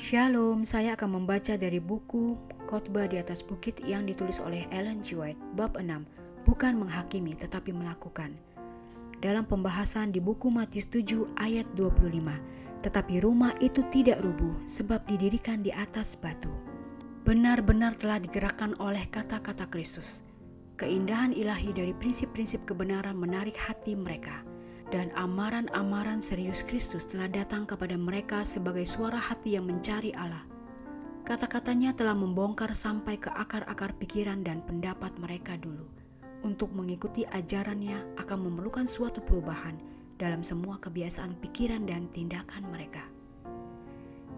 Shalom, saya akan membaca dari buku Khotbah di atas Bukit yang ditulis oleh Ellen G. White, bab 6, bukan menghakimi tetapi melakukan. Dalam pembahasan di buku Matius 7 ayat 25, tetapi rumah itu tidak rubuh sebab didirikan di atas batu. Benar-benar telah digerakkan oleh kata-kata Kristus. Keindahan ilahi dari prinsip-prinsip kebenaran menarik hati mereka dan amaran-amaran serius Kristus telah datang kepada mereka sebagai suara hati yang mencari Allah. Kata-katanya telah membongkar sampai ke akar-akar pikiran dan pendapat mereka dulu. Untuk mengikuti ajarannya akan memerlukan suatu perubahan dalam semua kebiasaan pikiran dan tindakan mereka.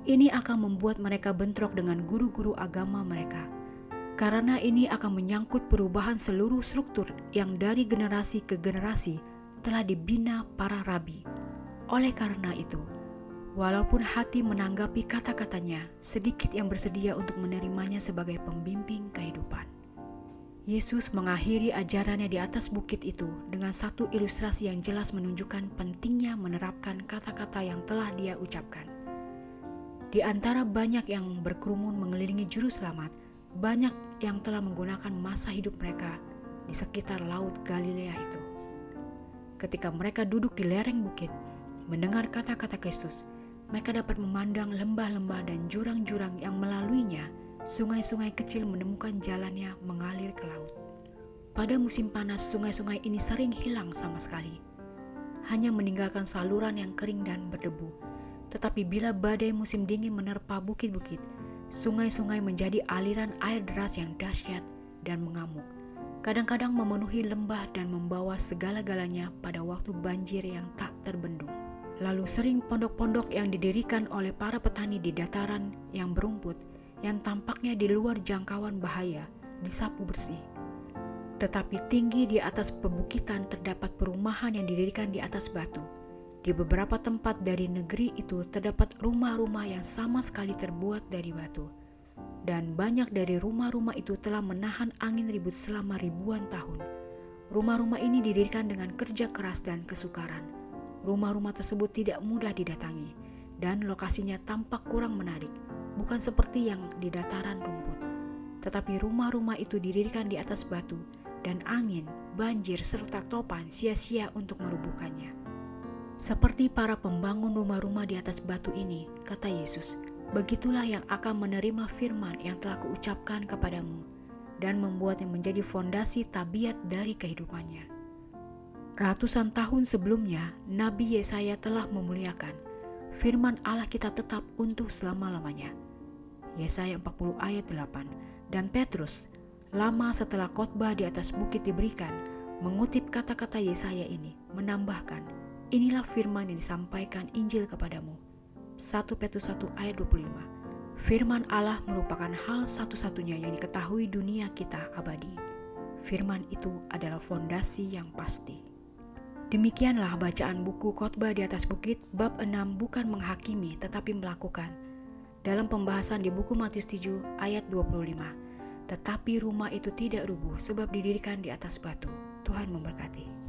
Ini akan membuat mereka bentrok dengan guru-guru agama mereka, karena ini akan menyangkut perubahan seluruh struktur yang dari generasi ke generasi telah dibina para rabi. Oleh karena itu, walaupun hati menanggapi kata-katanya, sedikit yang bersedia untuk menerimanya sebagai pembimbing kehidupan. Yesus mengakhiri ajarannya di atas bukit itu dengan satu ilustrasi yang jelas menunjukkan pentingnya menerapkan kata-kata yang telah dia ucapkan. Di antara banyak yang berkerumun mengelilingi juru selamat, banyak yang telah menggunakan masa hidup mereka di sekitar laut Galilea itu ketika mereka duduk di lereng bukit, mendengar kata-kata Kristus, mereka dapat memandang lembah-lembah dan jurang-jurang yang melaluinya, sungai-sungai kecil menemukan jalannya mengalir ke laut. Pada musim panas, sungai-sungai ini sering hilang sama sekali, hanya meninggalkan saluran yang kering dan berdebu. Tetapi bila badai musim dingin menerpa bukit-bukit, sungai-sungai menjadi aliran air deras yang dahsyat dan mengamuk kadang-kadang memenuhi lembah dan membawa segala-galanya pada waktu banjir yang tak terbendung. Lalu sering pondok-pondok yang didirikan oleh para petani di dataran yang berumput, yang tampaknya di luar jangkauan bahaya, disapu bersih. Tetapi tinggi di atas pebukitan terdapat perumahan yang didirikan di atas batu. Di beberapa tempat dari negeri itu terdapat rumah-rumah yang sama sekali terbuat dari batu dan banyak dari rumah-rumah itu telah menahan angin ribut selama ribuan tahun. Rumah-rumah ini didirikan dengan kerja keras dan kesukaran. Rumah-rumah tersebut tidak mudah didatangi, dan lokasinya tampak kurang menarik, bukan seperti yang di dataran rumput. Tetapi rumah-rumah itu didirikan di atas batu, dan angin, banjir, serta topan sia-sia untuk merubuhkannya. Seperti para pembangun rumah-rumah di atas batu ini, kata Yesus, begitulah yang akan menerima firman yang telah kuucapkan kepadamu dan membuatnya menjadi fondasi tabiat dari kehidupannya. Ratusan tahun sebelumnya, Nabi Yesaya telah memuliakan firman Allah kita tetap untuk selama-lamanya. Yesaya 40 ayat 8 dan Petrus lama setelah khotbah di atas bukit diberikan mengutip kata-kata Yesaya ini menambahkan inilah firman yang disampaikan Injil kepadamu 1 Petrus 1 ayat 25. Firman Allah merupakan hal satu-satunya yang diketahui dunia kita abadi. Firman itu adalah fondasi yang pasti. Demikianlah bacaan buku Khotbah di atas bukit bab 6 bukan menghakimi tetapi melakukan. Dalam pembahasan di buku Matius 7 ayat 25. Tetapi rumah itu tidak rubuh sebab didirikan di atas batu. Tuhan memberkati.